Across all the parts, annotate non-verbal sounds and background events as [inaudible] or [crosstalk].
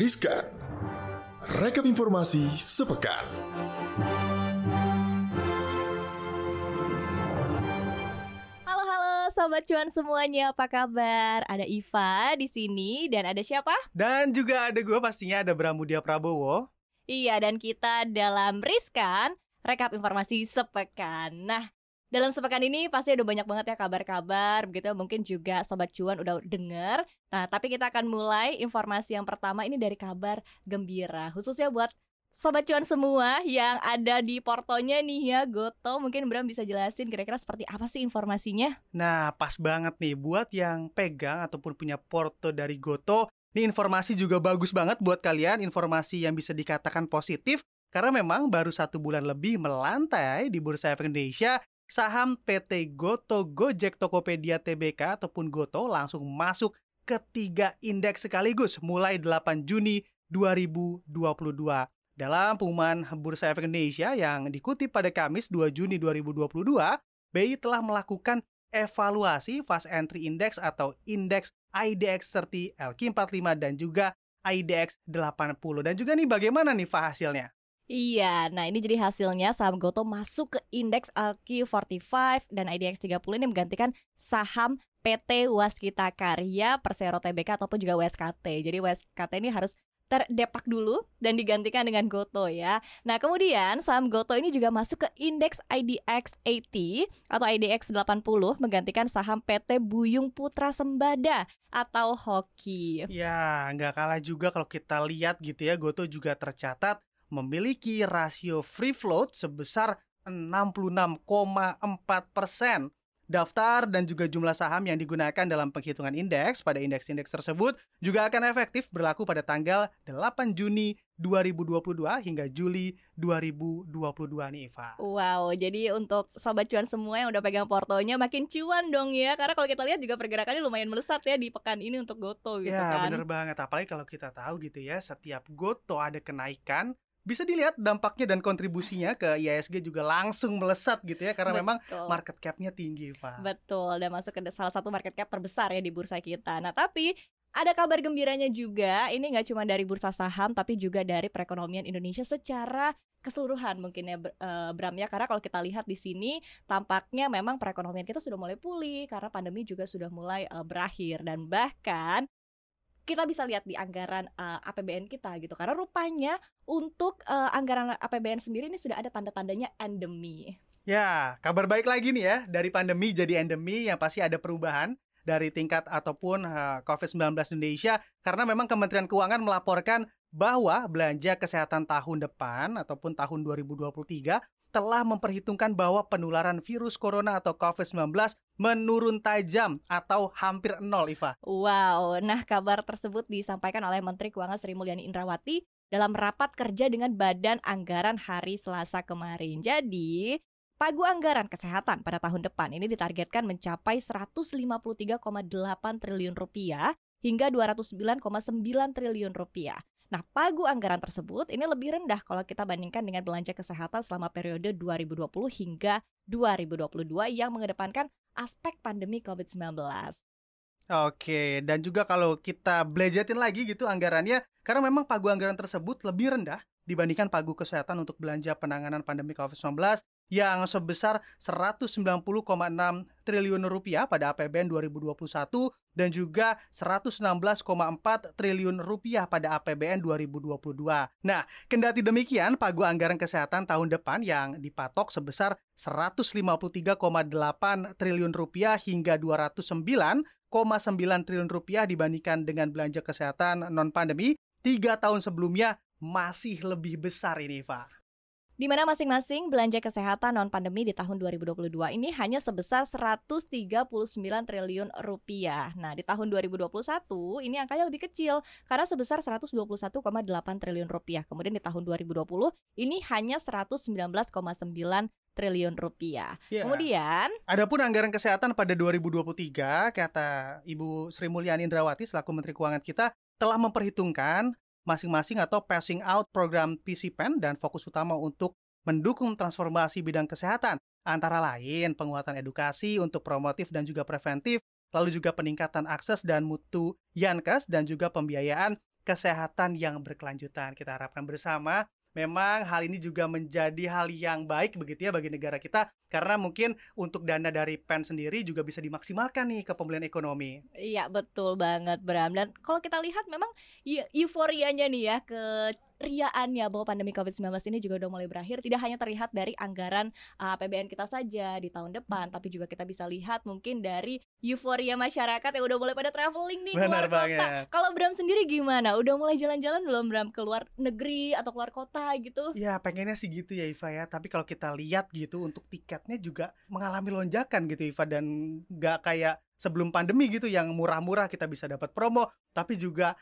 Riskan. Rekap informasi sepekan. Halo halo sobat cuan semuanya, apa kabar? Ada Iva di sini dan ada siapa? Dan juga ada gue pastinya ada Bramudia Prabowo. Iya, dan kita dalam Riskan rekap informasi sepekan. Nah, dalam sepekan ini pasti ada banyak banget ya kabar-kabar begitu mungkin juga sobat cuan udah denger. Nah, tapi kita akan mulai informasi yang pertama ini dari kabar gembira khususnya buat sobat cuan semua yang ada di portonya nih ya Goto. Mungkin Bram bisa jelasin kira-kira seperti apa sih informasinya? Nah, pas banget nih buat yang pegang ataupun punya porto dari Goto. Ini informasi juga bagus banget buat kalian, informasi yang bisa dikatakan positif karena memang baru satu bulan lebih melantai di Bursa Efek Indonesia, saham PT Goto Gojek Tokopedia Tbk ataupun Goto langsung masuk ke tiga indeks sekaligus mulai 8 Juni 2022. Dalam pengumuman Bursa Efek Indonesia yang dikutip pada Kamis 2 Juni 2022, BI telah melakukan evaluasi fast entry index atau indeks IDX 30 LQ45 dan juga IDX 80. Dan juga nih bagaimana nih hasilnya? Iya, nah ini jadi hasilnya saham Goto masuk ke indeks LQ45 dan IDX 30 ini menggantikan saham PT Waskita Karya, Persero TBK ataupun juga WSKT. Jadi WSKT ini harus terdepak dulu dan digantikan dengan Goto ya. Nah, kemudian saham Goto ini juga masuk ke indeks IDX 80 atau IDX 80 menggantikan saham PT Buyung Putra Sembada atau Hoki. Ya, nggak kalah juga kalau kita lihat gitu ya, Goto juga tercatat memiliki rasio free float sebesar 66,4 persen. Daftar dan juga jumlah saham yang digunakan dalam penghitungan indeks pada indeks-indeks tersebut juga akan efektif berlaku pada tanggal 8 Juni 2022 hingga Juli 2022 nih Eva. Wow, jadi untuk sobat cuan semua yang udah pegang portonya makin cuan dong ya. Karena kalau kita lihat juga pergerakannya lumayan melesat ya di pekan ini untuk Goto gitu ya, kan. Ya bener banget, apalagi kalau kita tahu gitu ya setiap Goto ada kenaikan bisa dilihat dampaknya dan kontribusinya ke IISG juga langsung melesat gitu ya karena Betul. memang market cap-nya tinggi, Pak. Betul, dan masuk ke salah satu market cap terbesar ya di bursa kita. Nah, tapi ada kabar gembiranya juga. Ini nggak cuma dari bursa saham tapi juga dari perekonomian Indonesia secara keseluruhan mungkin ya uh, Bram ya karena kalau kita lihat di sini tampaknya memang perekonomian kita sudah mulai pulih karena pandemi juga sudah mulai uh, berakhir dan bahkan kita bisa lihat di anggaran uh, APBN kita gitu. Karena rupanya untuk uh, anggaran APBN sendiri ini sudah ada tanda-tandanya endemi. Ya, kabar baik lagi nih ya. Dari pandemi jadi endemi yang pasti ada perubahan dari tingkat ataupun uh, COVID-19 Indonesia. Karena memang Kementerian Keuangan melaporkan bahwa belanja kesehatan tahun depan ataupun tahun 2023 telah memperhitungkan bahwa penularan virus corona atau COVID-19 menurun tajam atau hampir nol, Iva. Wow, nah kabar tersebut disampaikan oleh Menteri Keuangan Sri Mulyani Indrawati dalam rapat kerja dengan Badan Anggaran hari Selasa kemarin. Jadi, pagu anggaran kesehatan pada tahun depan ini ditargetkan mencapai 153,8 triliun rupiah hingga 209,9 triliun rupiah. Nah, pagu anggaran tersebut ini lebih rendah kalau kita bandingkan dengan belanja kesehatan selama periode 2020 hingga 2022 yang mengedepankan aspek pandemi COVID-19. Oke, dan juga kalau kita belajatin lagi gitu anggarannya, karena memang pagu anggaran tersebut lebih rendah dibandingkan pagu kesehatan untuk belanja penanganan pandemi COVID-19 yang sebesar 190,6 triliun rupiah pada APBN 2021 dan juga 116,4 triliun rupiah pada APBN 2022. Nah, kendati demikian, pagu anggaran kesehatan tahun depan yang dipatok sebesar 153,8 triliun rupiah hingga 209,9 triliun rupiah dibandingkan dengan belanja kesehatan non pandemi tiga tahun sebelumnya masih lebih besar ini, Pak di mana masing-masing belanja kesehatan non pandemi di tahun 2022 ini hanya sebesar 139 triliun rupiah. Nah, di tahun 2021 ini angkanya lebih kecil karena sebesar 121,8 triliun rupiah. Kemudian di tahun 2020 ini hanya 119,9 triliun rupiah. Yeah. Kemudian, adapun anggaran kesehatan pada 2023 kata Ibu Sri Mulyani Indrawati selaku Menteri Keuangan kita telah memperhitungkan masing-masing atau passing out program PCPEN dan fokus utama untuk mendukung transformasi bidang kesehatan, antara lain penguatan edukasi untuk promotif dan juga preventif, lalu juga peningkatan akses dan mutu Yankes dan juga pembiayaan kesehatan yang berkelanjutan. Kita harapkan bersama memang hal ini juga menjadi hal yang baik begitu ya bagi negara kita karena mungkin untuk dana dari PEN sendiri juga bisa dimaksimalkan nih ke pemulihan ekonomi. Iya betul banget Bram dan kalau kita lihat memang euforianya nih ya ke riaannya bahwa pandemi COVID-19 ini juga udah mulai berakhir tidak hanya terlihat dari anggaran uh, APBN kita saja di tahun depan tapi juga kita bisa lihat mungkin dari euforia masyarakat yang udah mulai pada traveling nih Benar keluar kota. banget. Kalau Bram sendiri gimana? Udah mulai jalan-jalan belum Bram keluar negeri atau keluar kota gitu? Ya pengennya sih gitu ya Iva ya Tapi kalau kita lihat gitu untuk tiketnya juga mengalami lonjakan gitu Iva Dan nggak kayak sebelum pandemi gitu yang murah-murah kita bisa dapat promo Tapi juga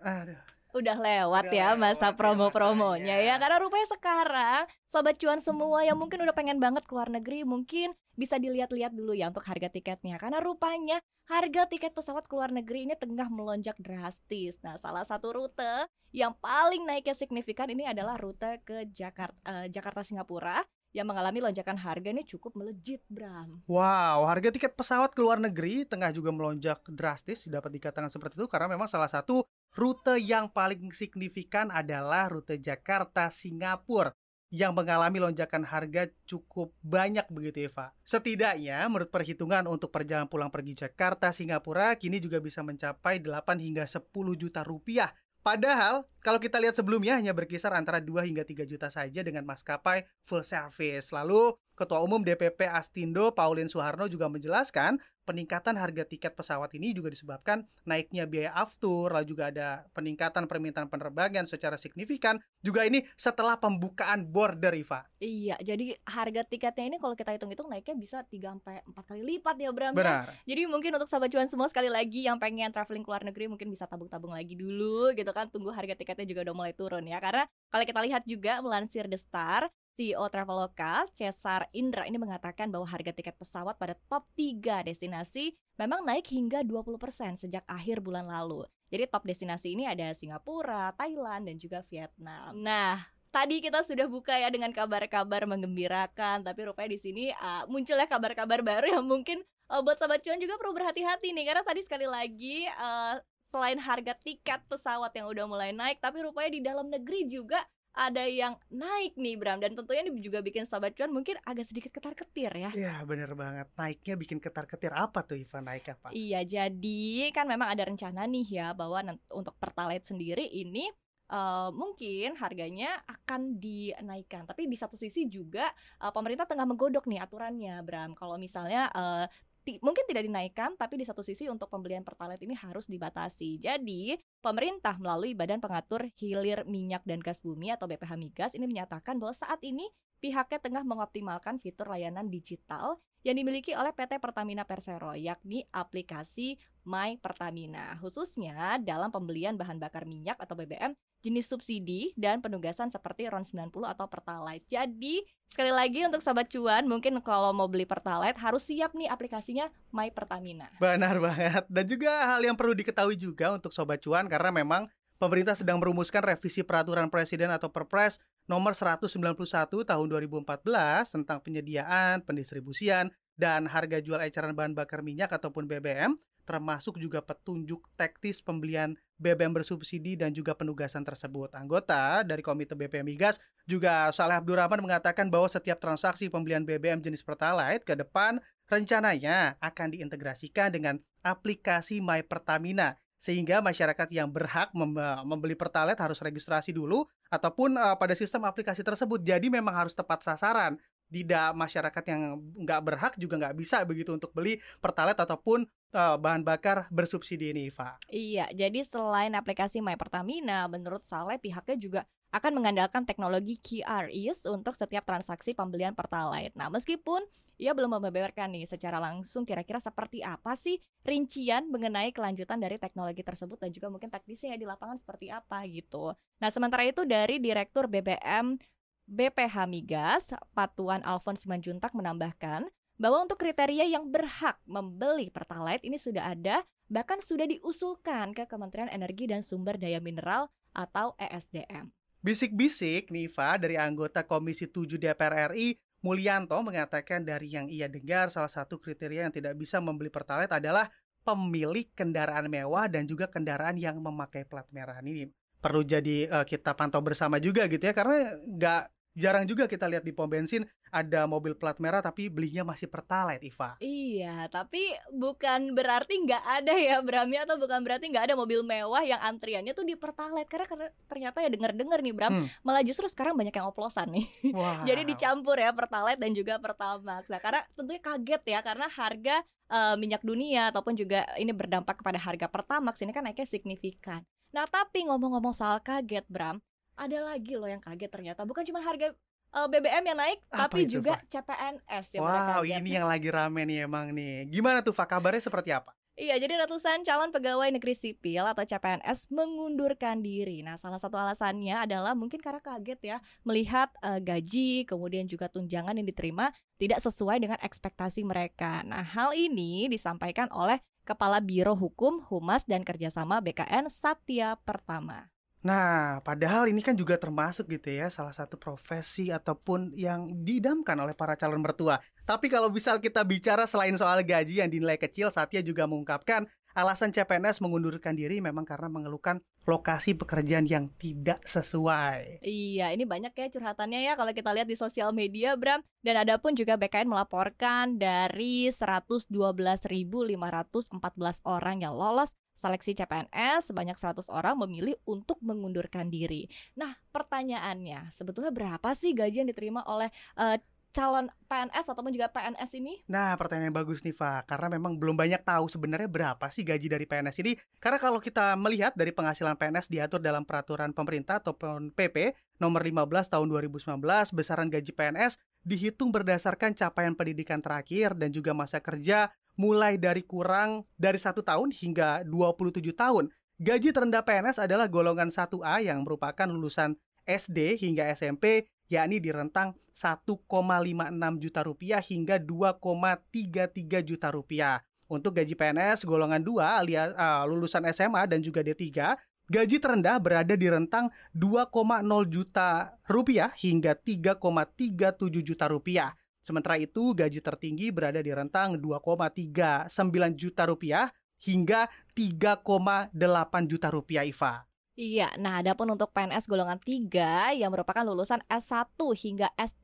aduh, udah lewat Udah ya lewat masa ya promo-promonya ya. karena rupanya sekarang sobat cuan semua yang mungkin udah pengen banget keluar negeri mungkin bisa dilihat-lihat dulu ya untuk harga tiketnya. Karena rupanya harga tiket pesawat keluar negeri ini tengah melonjak drastis. Nah salah satu rute yang paling naiknya signifikan ini adalah rute ke Jakarta Jakarta Singapura yang mengalami lonjakan harga ini cukup melejit Bram Wow, harga tiket pesawat ke luar negeri tengah juga melonjak drastis dapat dikatakan seperti itu karena memang salah satu rute yang paling signifikan adalah rute Jakarta Singapura yang mengalami lonjakan harga cukup banyak begitu Eva. Setidaknya menurut perhitungan untuk perjalanan pulang pergi Jakarta Singapura kini juga bisa mencapai 8 hingga 10 juta rupiah. Padahal kalau kita lihat sebelumnya hanya berkisar antara 2 hingga 3 juta saja dengan maskapai full service. Lalu Ketua Umum DPP Astindo Paulin Soeharno juga menjelaskan peningkatan harga tiket pesawat ini juga disebabkan naiknya biaya aftur, lalu juga ada peningkatan permintaan penerbangan secara signifikan. Juga ini setelah pembukaan border, Iva. Iya, jadi harga tiketnya ini kalau kita hitung-hitung naiknya bisa 3 sampai 4 kali lipat ya Bram ya. Benar. Jadi mungkin untuk sahabat cuan semua sekali lagi yang pengen traveling ke luar negeri mungkin bisa tabung-tabung lagi dulu gitu kan tunggu harga tiketnya juga udah mulai turun ya karena kalau kita lihat juga melansir The Star CEO Traveloka, Cesar Indra ini mengatakan bahwa harga tiket pesawat pada top 3 destinasi memang naik hingga 20% sejak akhir bulan lalu. Jadi top destinasi ini ada Singapura, Thailand, dan juga Vietnam. Nah, tadi kita sudah buka ya dengan kabar-kabar menggembirakan, tapi rupanya di sini uh, munculnya kabar-kabar baru yang mungkin uh, buat sahabat cuan juga perlu berhati-hati nih karena tadi sekali lagi uh, selain harga tiket pesawat yang udah mulai naik, tapi rupanya di dalam negeri juga ada yang naik nih Bram dan tentunya ini juga bikin sahabat cuan mungkin agak sedikit ketar-ketir ya. Iya bener banget Naiknya bikin ketar-ketir apa tuh Iva naik apa? Iya jadi kan memang ada rencana nih ya bahwa untuk pertalite sendiri ini uh, mungkin harganya akan dinaikkan. Tapi di satu sisi juga uh, pemerintah tengah menggodok nih aturannya, Bram. Kalau misalnya uh, mungkin tidak dinaikkan, tapi di satu sisi untuk pembelian pertalite ini harus dibatasi. Jadi, pemerintah melalui Badan Pengatur Hilir Minyak dan Gas Bumi atau BPH Migas ini menyatakan bahwa saat ini pihaknya tengah mengoptimalkan fitur layanan digital yang dimiliki oleh PT Pertamina Persero, yakni aplikasi My Pertamina, khususnya dalam pembelian bahan bakar minyak atau BBM jenis subsidi dan penugasan seperti RON 90 atau Pertalite. Jadi, sekali lagi untuk sobat cuan, mungkin kalau mau beli Pertalite harus siap nih aplikasinya My Pertamina. Benar banget. Dan juga hal yang perlu diketahui juga untuk sobat cuan karena memang pemerintah sedang merumuskan revisi peraturan presiden atau Perpres nomor 191 tahun 2014 tentang penyediaan, pendistribusian, dan harga jual eceran bahan bakar minyak ataupun BBM termasuk juga petunjuk teknis pembelian BBM bersubsidi dan juga penugasan tersebut. Anggota dari Komite BPM Migas juga Saleh Abdurrahman mengatakan bahwa setiap transaksi pembelian BBM jenis Pertalite ke depan rencananya akan diintegrasikan dengan aplikasi My Pertamina sehingga masyarakat yang berhak membeli Pertalite harus registrasi dulu ataupun pada sistem aplikasi tersebut. Jadi memang harus tepat sasaran. Tidak masyarakat yang nggak berhak juga nggak bisa begitu untuk beli Pertalite ataupun uh, bahan bakar bersubsidi ini, Iva. Iya, jadi selain aplikasi My Pertamina, menurut Saleh pihaknya juga akan mengandalkan teknologi QRIS untuk setiap transaksi pembelian Pertalite. Nah, meskipun ia belum membeberkan nih secara langsung kira-kira seperti apa sih rincian mengenai kelanjutan dari teknologi tersebut dan juga mungkin teknisnya di lapangan seperti apa gitu. Nah, sementara itu dari Direktur BBM BPH Migas, Patuan Alfons Simanjuntak menambahkan bahwa untuk kriteria yang berhak membeli Pertalite ini sudah ada, bahkan sudah diusulkan ke Kementerian Energi dan Sumber Daya Mineral atau ESDM. Bisik-bisik, Niva dari anggota Komisi 7 DPR RI, Mulyanto mengatakan dari yang ia dengar salah satu kriteria yang tidak bisa membeli Pertalite adalah pemilik kendaraan mewah dan juga kendaraan yang memakai plat merah. Ini perlu jadi uh, kita pantau bersama juga gitu ya karena nggak jarang juga kita lihat di pom bensin ada mobil plat merah tapi belinya masih pertalite Iva. Iya, tapi bukan berarti nggak ada ya Bram ya atau bukan berarti nggak ada mobil mewah yang antriannya tuh di pertalite karena, karena ternyata ya denger-dengar nih Bram, hmm. malah justru sekarang banyak yang oplosan nih. [laughs] Wow. Jadi dicampur ya pertalite dan juga pertamax. Nah, karena tentunya kaget ya karena harga uh, minyak dunia ataupun juga ini berdampak kepada harga pertamax ini kan naiknya signifikan. Nah, tapi ngomong-ngomong soal kaget Bram, ada lagi loh yang kaget ternyata bukan cuma harga uh, eh, BBM yang naik Apa tapi itu, juga Fa? CPNS yang Wow, ini yang lagi rame nih emang nih. Gimana tuh Pak kabarnya seperti apa? Iya, jadi ratusan calon pegawai negeri sipil atau CPNS mengundurkan diri. Nah, salah satu alasannya adalah mungkin karena kaget ya melihat uh, gaji, kemudian juga tunjangan yang diterima tidak sesuai dengan ekspektasi mereka. Nah, hal ini disampaikan oleh Kepala Biro Hukum, Humas, dan Kerjasama BKN Satya Pertama. Nah, padahal ini kan juga termasuk gitu ya salah satu profesi ataupun yang didamkan oleh para calon mertua. Tapi kalau misal kita bicara selain soal gaji yang dinilai kecil, Satya juga mengungkapkan alasan CPNS mengundurkan diri memang karena mengeluhkan lokasi pekerjaan yang tidak sesuai. Iya, ini banyak ya curhatannya ya kalau kita lihat di sosial media, Bram. Dan ada pun juga BKN melaporkan dari 112.514 orang yang lolos Seleksi CPNS sebanyak 100 orang memilih untuk mengundurkan diri. Nah, pertanyaannya, sebetulnya berapa sih gaji yang diterima oleh uh, calon PNS ataupun juga PNS ini? Nah, pertanyaan yang bagus nih, Fa. Karena memang belum banyak tahu sebenarnya berapa sih gaji dari PNS ini. Karena kalau kita melihat dari penghasilan PNS diatur dalam peraturan pemerintah ataupun PP nomor 15 tahun 2019, besaran gaji PNS dihitung berdasarkan capaian pendidikan terakhir dan juga masa kerja mulai dari kurang dari satu tahun hingga 27 tahun. Gaji terendah PNS adalah golongan 1A yang merupakan lulusan SD hingga SMP yakni di rentang 1,56 juta rupiah hingga 2,33 juta rupiah. Untuk gaji PNS golongan 2 alias uh, lulusan SMA dan juga D3, gaji terendah berada di rentang 2,0 juta rupiah hingga 3,37 juta rupiah. Sementara itu, gaji tertinggi berada di rentang 2,39 juta rupiah hingga 3,8 juta rupiah IVA. Iya, nah adapun untuk PNS golongan 3 yang merupakan lulusan S1 hingga S3,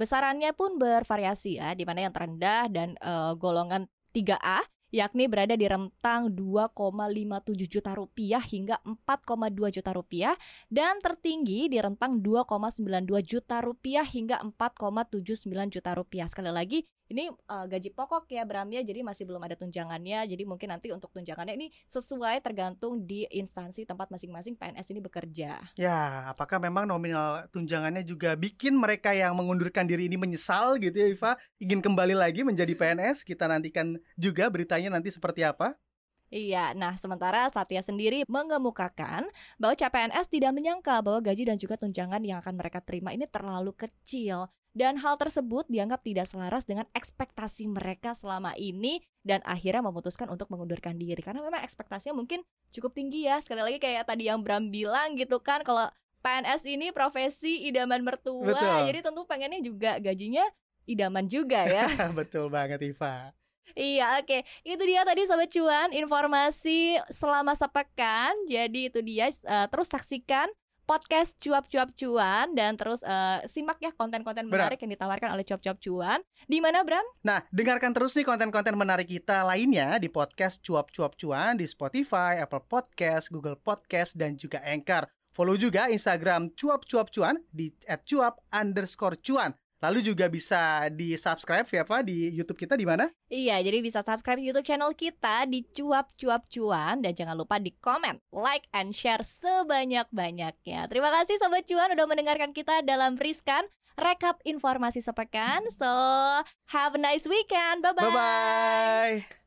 besarannya pun bervariasi ya, di mana yang terendah dan uh, golongan 3A yakni berada di rentang 2,57 juta rupiah hingga 4,2 juta rupiah dan tertinggi di rentang 2,92 juta rupiah hingga 4,79 juta rupiah. Sekali lagi ini uh, gaji pokok ya Bram ya. Jadi masih belum ada tunjangannya. Jadi mungkin nanti untuk tunjangannya ini sesuai tergantung di instansi tempat masing-masing PNS ini bekerja. Ya apakah memang nominal tunjangannya juga bikin mereka yang mengundurkan diri ini menyesal gitu ya Iva? Ingin kembali lagi menjadi PNS kita nantikan juga beritanya nanti seperti apa Iya, nah sementara Satya sendiri mengemukakan bahwa CPNS tidak menyangka bahwa gaji dan juga tunjangan yang akan mereka terima ini terlalu kecil. Dan hal tersebut dianggap tidak selaras dengan ekspektasi mereka selama ini dan akhirnya memutuskan untuk mengundurkan diri. Karena memang ekspektasinya mungkin cukup tinggi ya. Sekali lagi kayak tadi yang Bram bilang gitu kan kalau PNS ini profesi idaman mertua Betul. jadi tentu pengennya juga gajinya idaman juga ya. [laughs] Betul banget Iva Iya oke okay. Itu dia tadi Sobat Cuan Informasi selama sepekan Jadi itu dia uh, Terus saksikan podcast cuap-cuap cuan dan terus uh, simak ya konten-konten menarik yang ditawarkan oleh cuap-cuap cuan. Di mana Bram? Nah, dengarkan terus nih konten-konten menarik kita lainnya di podcast cuap-cuap cuan di Spotify, Apple Podcast, Google Podcast dan juga Anchor. Follow juga Instagram cuap-cuap cuan di @cuap_cuan. Lalu juga bisa di subscribe ya Pak di YouTube kita di mana? Iya, jadi bisa subscribe YouTube channel kita di Cuap Cuap Cuan dan jangan lupa di comment, like, and share sebanyak-banyaknya. Terima kasih Sobat Cuan udah mendengarkan kita dalam Riskan rekap informasi sepekan. So, have a nice weekend. Bye-bye. Bye-bye.